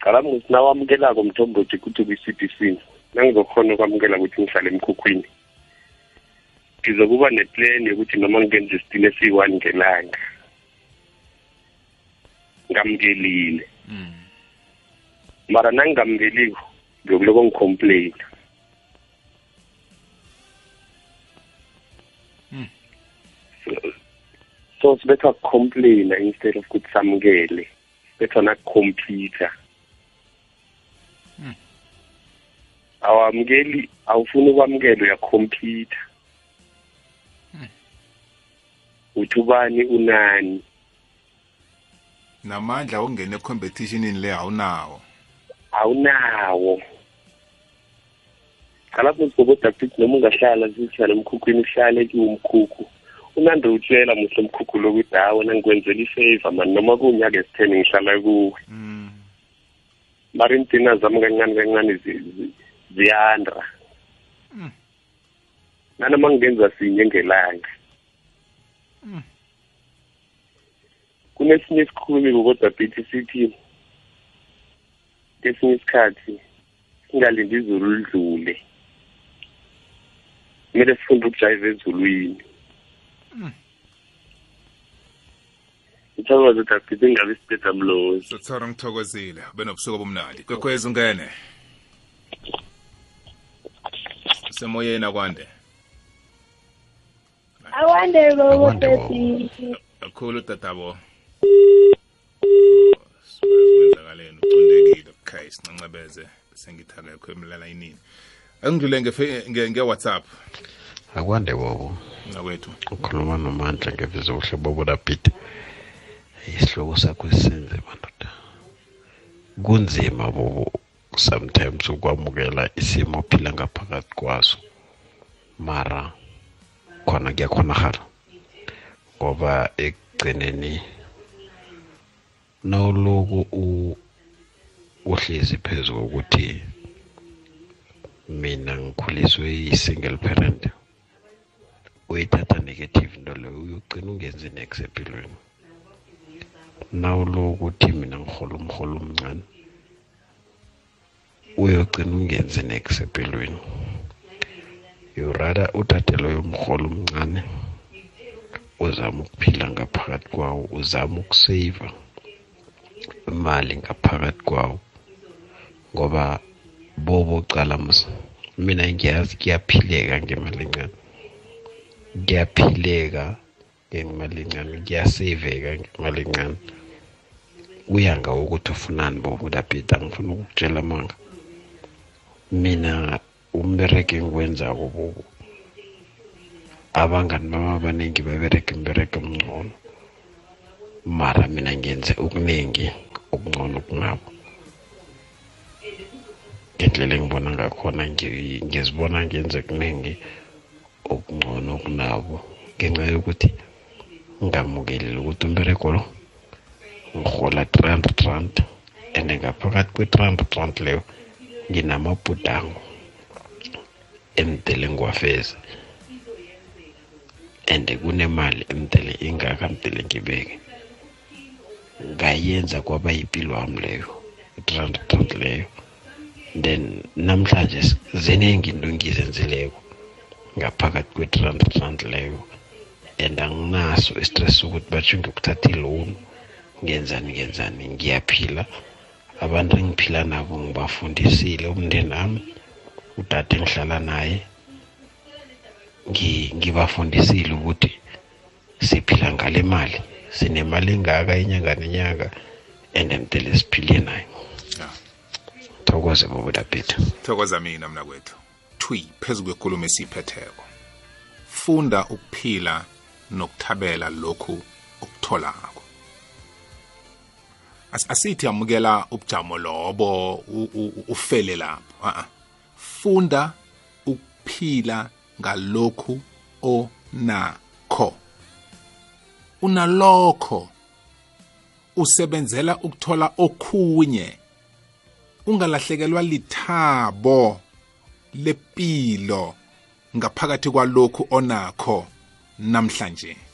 Qala ukuthi nawamukelako mthombothi ukuthi kwi-CDC. nangizokhona ukwamukela ukuthi ngihlale emkhukhwini. Ngizokuba neplan yokuthi noma ngenza isitini esiyi-one ngelanga ngamkelile. Hmm. Mara nangingamkeliko ngiyokuloko ngicomplaina hmm. so sibetha complaina instead of ukuthi samukele sibetha nakucomputer. Awamukeli awufuni ukwamukela uyakhompyutha. Uthi ubani unani? Namandla okungena ecompetitionini le awunawo. Awunawo. Kalapho sibobodapit noma ungahlala zitshana emkhukhwini uhlale kiwumkhukhu unande utshela muhle mkhukhu lokuthi hawe nangikwenzela ifavor mani noma kuwunyaka esitheni ngihlala kuwe? Mm. mara iindina zami kancane kancane ziyanda Mm. nanoma ngingenza sinye ngelanga. Mm. kunesinye isikhulumi kodwa bithi sithi kesinye isikhathi singalindi izulu lidlule. Kumele sifunde ukujayiva ezulwini. Mm. ithokoze dabithi ingabe isibheda mlozi. Sothora ngithokozile. Ube nobusuku obumnandi kwekhwezi ungene. Semoyeni akwande? Akwande bobo Akwande, bobo. baby. kakhulu tatabo kwenzakaleni ucondekile okay sincancebeze sengithaka yakho emlalayinini angidlule nge- nge- nge-whatsapp. Akwande bobo. Nakwethu ukhuluma nomandla ngeviza uhle bobo lapite isihloko sakho sisenze madoda kunzima bobo. Sometimes ukwamukela isimo ophila ngaphakathi kwaso mara khona kuyakhonakala. Ngoba ekugcineni nawuloku u- uhlezi phezu kokuthi mina ngikhuliswe yi-single parent uyithatha negative into leyo uyogcina ungenzi nex empilweni. Nawuloku uthi mina ngihola umholo omncane uyogcina ungenzi nex empilweni. You rather uthathe loyo mholo omncane uzame ukuphila ngaphakathi kwawo uzame ukuseyiva imali ngaphakathi kwawo. Ngoba bobo cala mus mina ngiyazi kuyaphileka ngemali encane. Kuyaphileka ngemali encane kuyaseyiveka ngemali encane. Kuya ngawo ukuthi ufunani bobo lapita ngifuna ukukutshela manga. Mina umbereke engiwenzako bobo abangani bami abaningi babereka imbereke omngcono mara mina ngenze okuningi okungcono kunabo ngendlela engibona ngakhona ngi- ngizibona ngenze kuningi okungcono kunabo ngenxa yokuthi ngamukelile ukuthi umbereko lo ngihola 300 rand and ngaphakathi kwe-300 rand leyo nginamabhudango emdele ngiwafeze and kunemali emdele ingaka mdele ngibeke. Ngayenza kwaba yipilo wami leyo i-300 rand leyo. Then namhlanje s- ziningi into engizenzileko ngaphakathi kwe-300 rand leyo and anginaso istress ukuthi batsho ngiyokuthatha iloan ngenzani ngenzani ngiyaphila. Abantu engiphila nabo ngibafundisile umndeni wami udade engihlala naye ngi- ngibafundisile ukuthi siphila ngale mali sinemali engaka inyanga nenyanga and mdele siphile nayo thokoze bobo lapita thokoza mina mna kwethu twi phezu kwenkulumo esiyiphetheko. Funda ukuphila nokuthabela lokhu okutholako. Asithi amukela ubujamo lobo ufele lapho. A funda ukuphila ngalokhu onakho. Unalokho usebenzela ukuthola okhunye. Ungalahlekelwa lithabo lepilo ngaphakathi kwalokhu onakho namhlanje.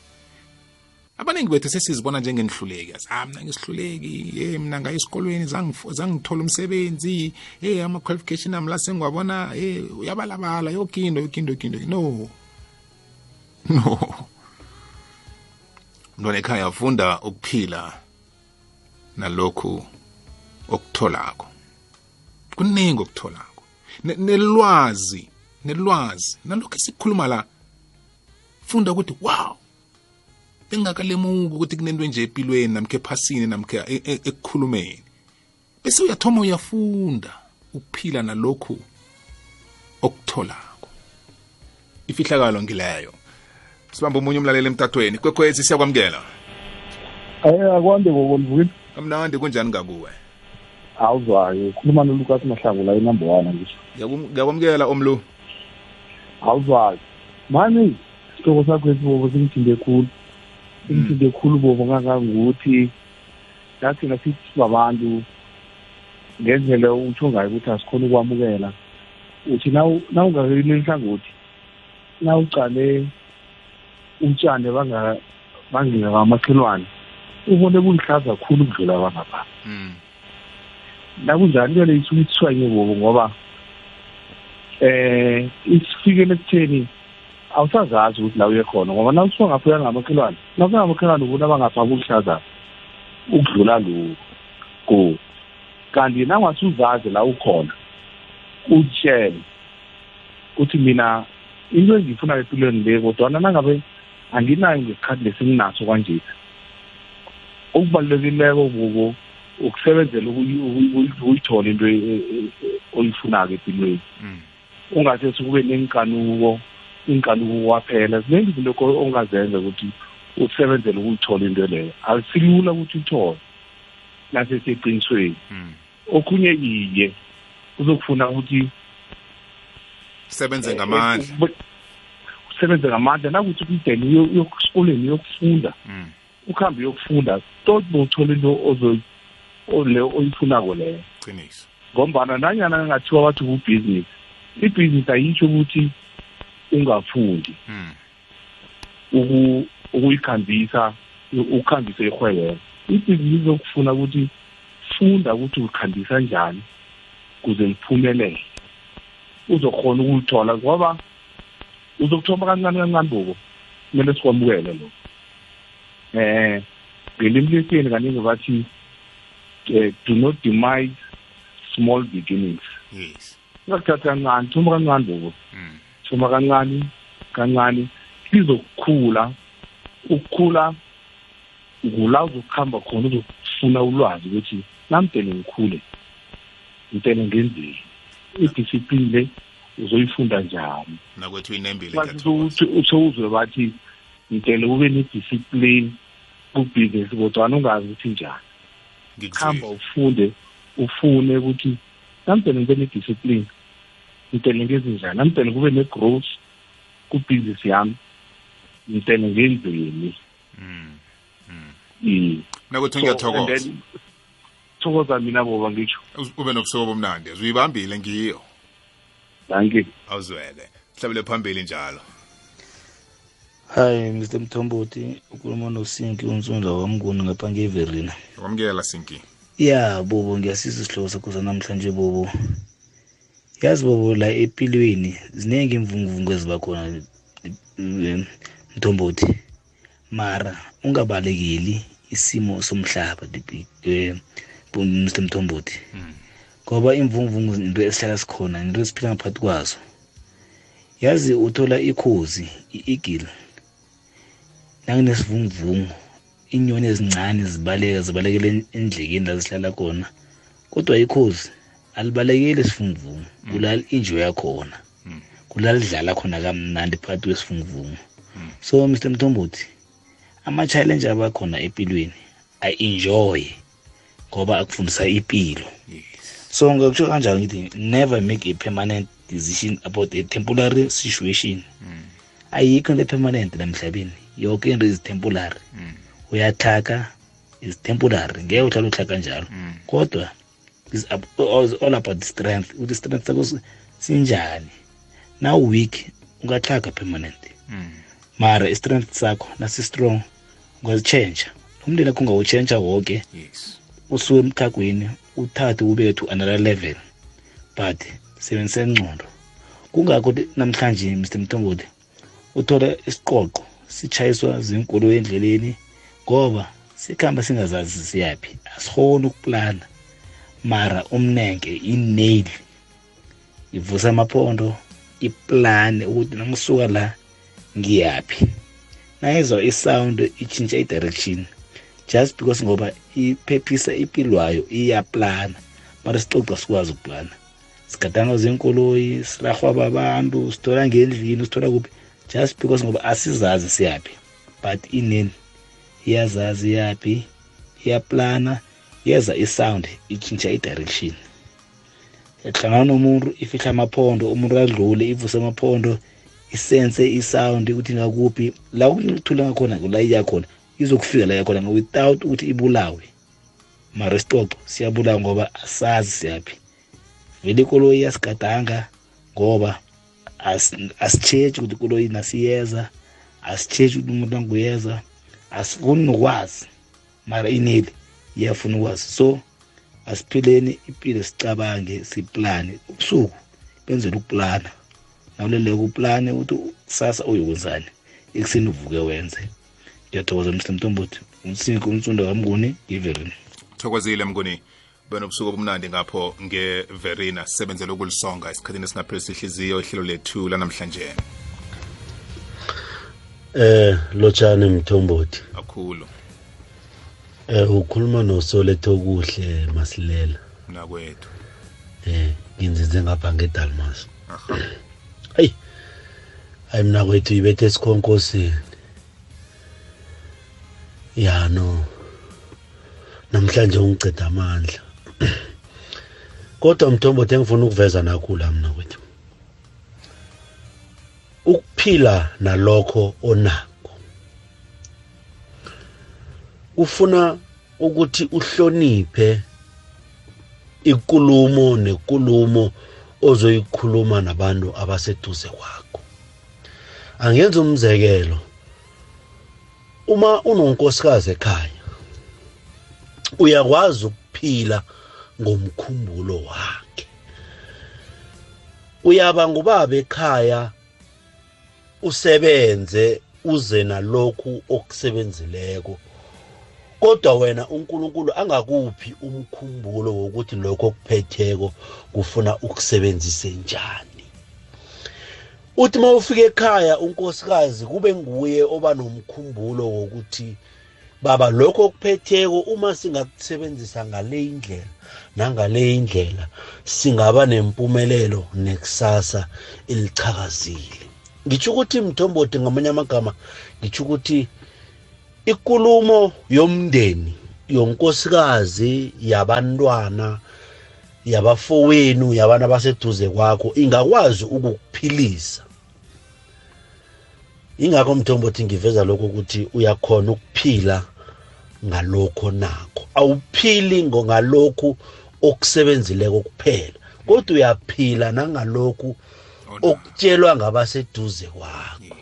Abaningi bethu sesizibona njengenihluleki yazi ah mina ngisihluleki hey mina ngaye esikolweni zangifu- zangithola umsebenzi. Hey ama-qualification ami la sengiwabona hey uyabalabala yoke into yoke into yoke into no. No. Mntwana ekhaya funda ukuphila nalokhu okutholako. Kuningi okutholako. Ne- nelwazi nelwazi. Nalokhu esikhuluma la funda ukuthi wow bengingakalemuki ukuthi kunento nje empilweni namkhe ephasini namkhe e- e- ekukhulumeni bese uyathoma uyafunda ukuphila nalokhu okutholako ifihlakalo ngileyo sibambe omunye umlaleli emtatweni kwekhwezi siyakwamukela Eh akwande ngokuvukile. kamnandi kunjani ngakuwe Awuzwayo ukhuluma noLucas Mahlangu la inumber 1 ngisho. Ngiyakum- ngiyakwamukela omlu Awuzwayo. Mani isitoko sakho esibobo singithinde khulu. Singithinde khulu bobo kangangokuthi nathi nasithi sibabantu ngendlela utsho ngayo ukuthi asikhona ukwamukela. Uthi nawungakeli nhlangothi nawucale utshane banga bangika kamakhelwane ubone bulihlaza khulu ukudlula bangapha Mm. nakunjani into le isuke ithwanye bobo ngoba eh isifikele ekutheni awusazazi ukuthi la uye khona ngoba na usuka ngapha uyangamakhelwane nakuya ngamakhelwane ubona abangapha bulihlaza ukudlula lo go. Kanti nangase uzazi la ukhona utshele ukuthi mina into engiyifuna empilweni le kodwana nangabe anginayo ngesikhathi lesinginaso kwanje okubalulekileko bubo ukusebenzela ukuyi- ukuyi- ukuyithola into e- e- e- oyifunako empilweni Mm. ungase sukube nenkanuko inkanuko kwaphela. Ziningi izinto ko- ongazenza ukuthi usebenzele ukuyithola into leyo. Akusilula ukuthi uthole naseseqinisweni Mm. okhunye iye uzokufuna ukuthi sebenze ngamandla. Eh, usebenze ngamandla. Nakuthi umdeni uyosikoleni uyokufunda Mm. ukuhambe uyokufunda tot bowuthola into ozo- ole oyifunako leyo. Qiniso. Ngombana nanyana ngathiwa wathi kubhizinisi ibhizinisi ayitsho ukuthi ungafundi. Mm. uku- ukuyikhambisa ukukhambisa ihwebelo ibhizinisi izokufuna ukuthi funda ukuthi ulikhambisa njani kuze liphumelele uzokhona ukulithola ngoba uzokuthoma kancane kancane bobo kumele sikwamukele lo eh ngelimi lesiyeni kaningi bathi eh, do not demise small beginnings. Yes. Ungakuthatha kancane thoma kancane bobo. Thoma kancane kancane lizokukhula ukukhula ngula uzokuhamba khona uzofuna ulwazi ukuthi namdele ngikhule ngitele ngenzeni. Idiscipline le uzoyifunda njani? Nakwethu inembile ukuthi uzwe bathi ngitele ube ne-discipline kubhizinisi kodwana ungazi ukuthi njani. Hamba ufunde ufune ukuthi namdele ngibe ne-discipline ngitele ngezinjani namdele kube ne-growth kubhizinisi yami. Ngitele ngenzeni iye nakwethu So, and ngiyathokoza then, thokoza mina boba ngitsho. Uz- ube nobusuku bomnandi uzuyibambile ngiyo. Danke awuzwele. Sihlabele phambili njalo. Hayi mr mthombothi ukhuluma nosinki unsundla wamnguni ngapha ngeverina kwamukela sinki. Ya bobo ngiyasisa isihloko sakho sanamhlanje bobo. Yazi bobo la empilweni ziningi imvunguvungu eziba khona eh, mthombothi. Mara ungabalekeli isimo somhlaba eh, mr mthombothi ngoba imvunguvungu into esihlala sikhona into esiphila ngaphakathi kwazo. Yazi uthola ikhozi i-eagle nanginesivunguvungu inyoni ezincane zibaleka zibalekele endlekeni la zihlala khona kodwa ikhozi alibalekeli esivunguvungu kulala injo yakhona. Kulala lidlala khona kamnandi phakathi kwesivunguvungu so mr mthombothi ama-challenge abakhona empilweni i-enjoy ngoba akufundisa impilo so ngakusho kanjalo ngithi never make a permanent decision about a temporary situation. Ayikho into permanent namhlabeni. Yonke into is temporary. Uyathaka is temporary. Ngeke uhlale uhlaka njalo. Kodwa is ab- all all about the strength. Ukuthi strength sakho si- sinjani? Now weak ungathaka permanent mara i-strength sakho nasi-strong ungazitshentsha umndeni akho ungawutshentsha woke. Usuke emkhagweni uthathe ubeke to another level. But sebenzisa ingcondo kungakho thi- namhlanje mr mthombothi uthola isiqoqo sitshayiswa zinkolo endleleni ngoba sikhamba singazazi siyaphi. Asikhoni ukuplana. Mara umnenke inail. Ivusa amaphondo iplane ukuthi namsuka la ngiyaphi? Nayizwa isound itshintsha i-direction just because ngoba iphephisa impilo yayo iyaplana mara sicoca sikwazi ukuplana. Sigadangwa zenkoloyi sirarhwa babantu sithola ngendlini sithola kuphi? Just because ngoba asizazi siyaphi but ineni iyazazi iyaphi iyaplana yeza isound itshintsha i-direction. Yahlangana nomuntu ifihla amaphondo umuntu kadlule ivuse amaphondo isense isound ukuthi ngakuphi. La ukuthula ngakhona la iyakhona izokufika la yakhona without ukuthi ibulawe. Mara isicoco siyabulawa ngoba asazi siyaphi. Vele ikoloyi iyasigadanga ngoba asitshetshi ukuthi ikoloyi nasiyeza asitshetshi ukuthi umuntu anguyeza asifuni nokwazi mara ineli. Iyafuna ukwazi. So asiphileni impilo sicabange siplane. Ubusuku benzela ukuplana. Nawuleleke uplane ukuthi kusasa uyokwenzani ekuseni uvuke wenze. Ngiyathokoza mr mtombothi umsinko umtsundo kamnguni ngiverini thokozile mnguni. Benobusuku obumnandi ngapho ngeverina. Sisebenzela ukulisonga esikhathini esingaphelisi ihliziyo ihlelo lethu lanamhlanje. Eh lotshani mthombothi. Akhulu eh ukhuluma nosoletho kuhle masilela. Nakwethu eh nginzinze ngapha ngedalmas. Hayi. Hayi mina kwethu ibethe esikhonkosini ya no. Namhlanje ungiceda amandla. Kodwa mthombothi engifuna ukuveza nakhula mina kwethu ukuphila nalokho onakho ufuna ukuthi uhloniphe ikulumo nekulumo ozoyikhuluma nabantu abaseduze kwakho. Angenza umzekelo uma unonkosikazi ekhaya uyakwazi ukuphila ngomkhumbulo wakhe. Uyaba ngubaba ekhaya usebenze uze nalokhu okusebenzileko. Kodwa wena uNkulunkulu angakuphi umkhumbulo wokuthi lokho okuphetheko kufuna ukusebenzise njani? Uthi mawufika ekhaya unkosikazi kube nguye oba nomkhumbulo wokuthi baba lokho okuphetheko uma singakusebenzisa ngale indlela nangale indlela singaba nempumelelo nekusasa elichakazile. Ngitsho ukuthi mthombothi ngamanye amagama ngitsho ukuthi ikulumo yomndeni yonkosikazi yabantwana yabafowenu yabantu abaseduze kwakho ingakwazi ukukuphilisa. Ingakho mthombothi ngiveza lokho ukuthi uyakhona ukuphila ngalokho nakho. Awuphili ngalokhu okusebenzileko kuphela kodwa uyaphila nangalokhu okutshelwa ngabaseduze kwakho.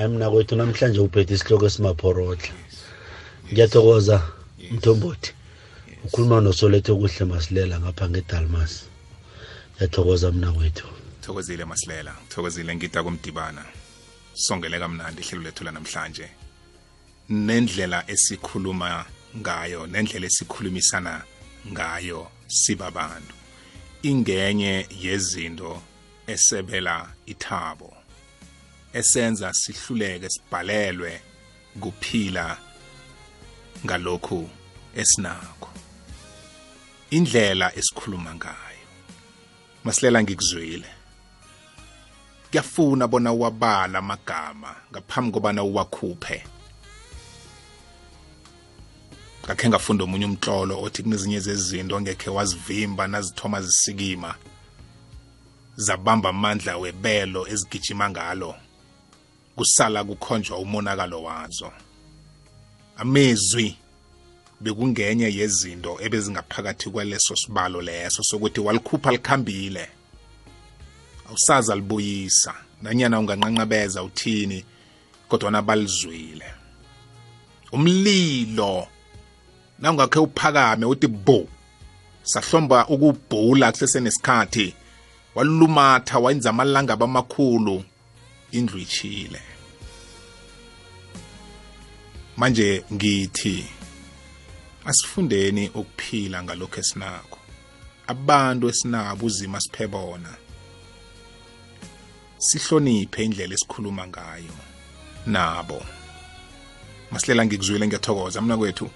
Hayi mina kwethu namhlanje uphethe isihloko esimaphorodla ngiyathokoza mthombothi. Ukhuluma nosoletho kuhle masilela ngapha ngedalmas. Ngiyathokoza mina kwethu. Thokozile masilela. Thokozile ngida kumdibana. Songele kamnandi ihlelo lethu lanamhlanje. Nendlela esikhuluma ngayo nendlela esikhulumisana ngayo sibabantu ingenye yezinto esebela ithabo. Esenza sihluleke sibhalelwe kuphila ngalokhu esinakho. Indlela esikhuluma ngayo. Masilela ngikuzwile. Kuyafuna bona uwabala amagama ngaphambi kobana uwakhuphe. Ngakhe ngafunda omunye umtlolo othi kunezinye zezinto ongekhe wazivimba nazithoma zisikima zabamba amandla webelo ezigijima ngalo. Kusala kukhonjwa umonakalo wazo. Amezwi bekungenye yezinto ebezingaphakathi kwaleso sibalo leso sokuthi walikhupha likhambile awusazi alibuyisa. Nanyana unganqanqabeza uthini kodwa nabalizwile. Umlilo nawungakhe uphakame uthi bo sahlomba ukubhula kusesenesikhathi walulumatha wayenza amalanga amakhulu. Indlu ichile manje ngithi asifundeni ukuphila ngalokho esinakho. Abantu esinabo uzima siphe bona. Sihloniphe indlela esikhuluma ngayo nabo. Masilela ngikuzwile ngiyathokoza mna kwethu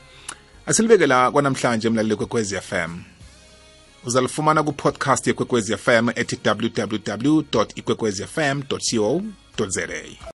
asilibeke la kwanamhlanje emlaleli kwekwezi fm uzalifumana ku-podcast yekwekwezi fm ethi www ikwekwezi fm co. za